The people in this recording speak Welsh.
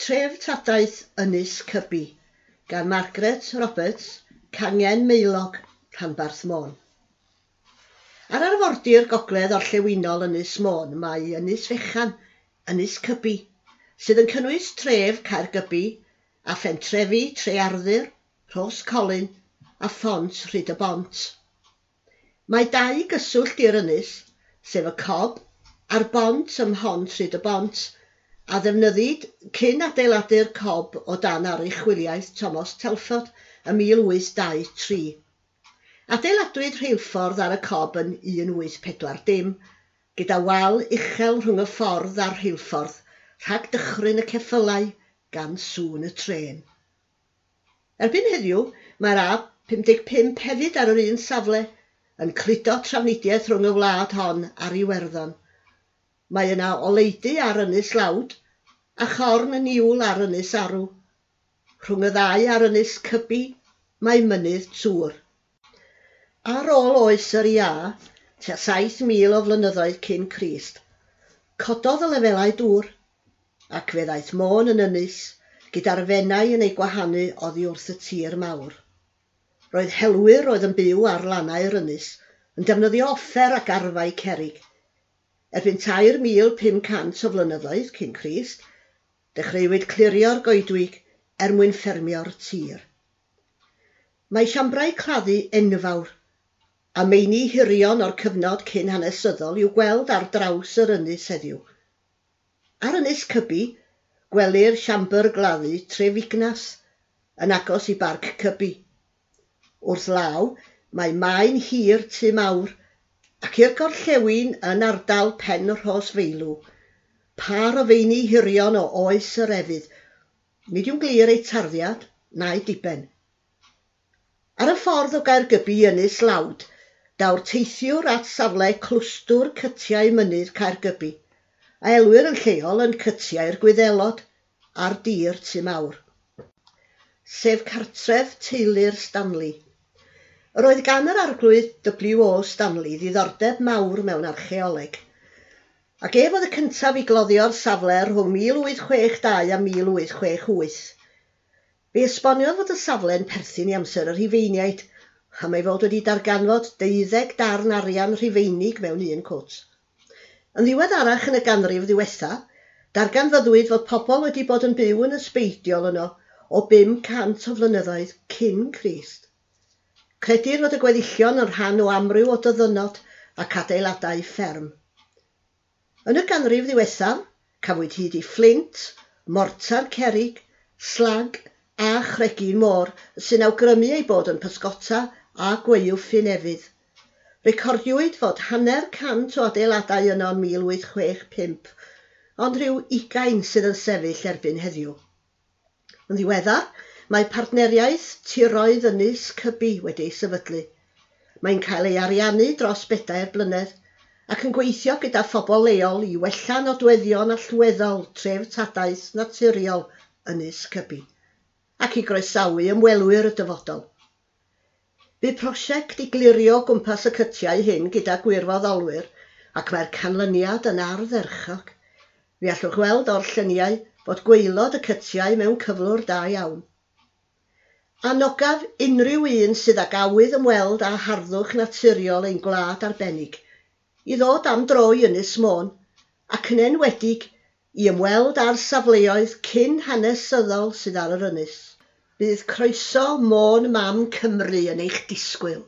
Tref Tadaeth Ynys Cybi gan Margaret Roberts, Cangen Meilog, Rhanbarth Môn. Ar arfordir gogledd orllewinol Ynys Môn mae Ynys Fechan, Ynys Cybi, sydd yn cynnwys tref Caergybi a phentrefi Trearddur, Rhos Colin a Ffont Rhyd y Bont. Mae dau gyswllt i'r ynys, sef y cob a'r bont ym Hont Rhyd y Bont, a ddefnyddid cyn adeiladu'r cob o dan archwiliaeth Thomas Telford ym 1823. Adeiladwyd rheilffordd ar y cob yn 1840 gyda wal uchel rhwng y ffordd a'r rheilffordd rhag dychryn y ceffylau gan sŵn y tren. Erbyn heddiw, mae'r A55 hefyd ar yr un safle yn cludo trafnidiaeth rhwng y wlad hon a'r Iwerddon. Mae yna oleudy ar Ynys Lawd a chorn yn niwl ar ynys arw. Rhwng y ddau ar ynys cybi, mae mynydd tŵr. Ar ôl oes yr ia, tua 7,000 o flynyddoedd cyn Crist, cododd y lefelau dŵr, ac fe ddaeth môn yn ynys gyda'r fennau yn ei gwahanu oddi wrth y tir mawr. Roedd helwyr oedd yn byw ar lannau'r ynys yn defnyddio offer ac arfau cerig. Erbyn 3,500 o flynyddoedd cyn Crist, Dechreuwyd clirio'r goedwig er mwyn ffermio'r tir. Mae siambrau claddu enfawr a meini hirion o'r cyfnod cyn hanesyddol i'w gweld ar draws yr ynys heddiw. Ar ynys Cybi, gwelir siambr gladdu Trefignas yn agos i barc Cybi. Wrth law, mae maen hir tu mawr ac i'r gorllewin yn ardal pen Rhosfeilw par o feini hirion o oes yr efydd. Nid yw'n glir ei tarddiad, na'i diben. Ar y ffordd o Gaergybi ynys lawd, daw'r teithiwr at safle clwstwr cytiau mynydd Caergybi, a elwyr yn lleol yn cytiau'r gwyddelod a'r dir tu mawr. Sef cartref teulu'r Stanley. Yr oedd gan yr arglwydd W.O. Stanley ddiddordeb mawr mewn archeoleg – ac ef oedd y cyntaf i gloddio'r safle rhwng 1862 a 1868. Fe esboniodd fod y safle'n perthyn i amser y Rhufeiniaid, a mae fod wedi darganfod deuddeg darn arian Rhufeinig mewn un cwt. Yn ddiweddarach yn y ganrif ddiwetha, darganfyddwyd fod pobl wedi bod yn byw yn ysbeidiol yno o 500 o flynyddoedd cyn Crist. Credir fod y gweddillion yn rhan o amryw o dyddynod ac adeiladau fferm. Yn y ganrif ddiwethaf, cafwyd hyd i fflint, mortar cerig, slag a chregyn môr sy'n awgrymu ei bod yn pysgota a gweu'w unefydd. Recordiwyd fod hanner cant o adeiladau yno yn 1865, ond rhyw ugain sydd yn sefyll erbyn heddiw. Yn ddiweddar, mae partneriaeth tiroedd ynys cybi wedi'i sefydlu. Mae'n cael ei ariannu dros bedair blynedd ac yn gweithio gyda phobl leol i wella nodweddion allweddol tref tadaeth naturiol Ynys Cybi ac i groesawu ymwelwyr y dyfodol. Bu prosiect i glirio gwmpas y cytiau hyn gyda gwirfoddolwyr ac mae'r canlyniad yn ardderchog. Mi allwch weld o'r lluniau bod gweilod y cytiau mewn cyflwr da iawn. Anogaf unrhyw un sydd ag awydd ymweld â harddwch naturiol ein gwlad arbennig – i ddod am dro i Ynys Môn ac yn enwedig i ymweld â'r safleoedd cyn hanesyddol sydd ar yr ynys. Bydd croeso Môn Mam Cymru yn eich disgwyl.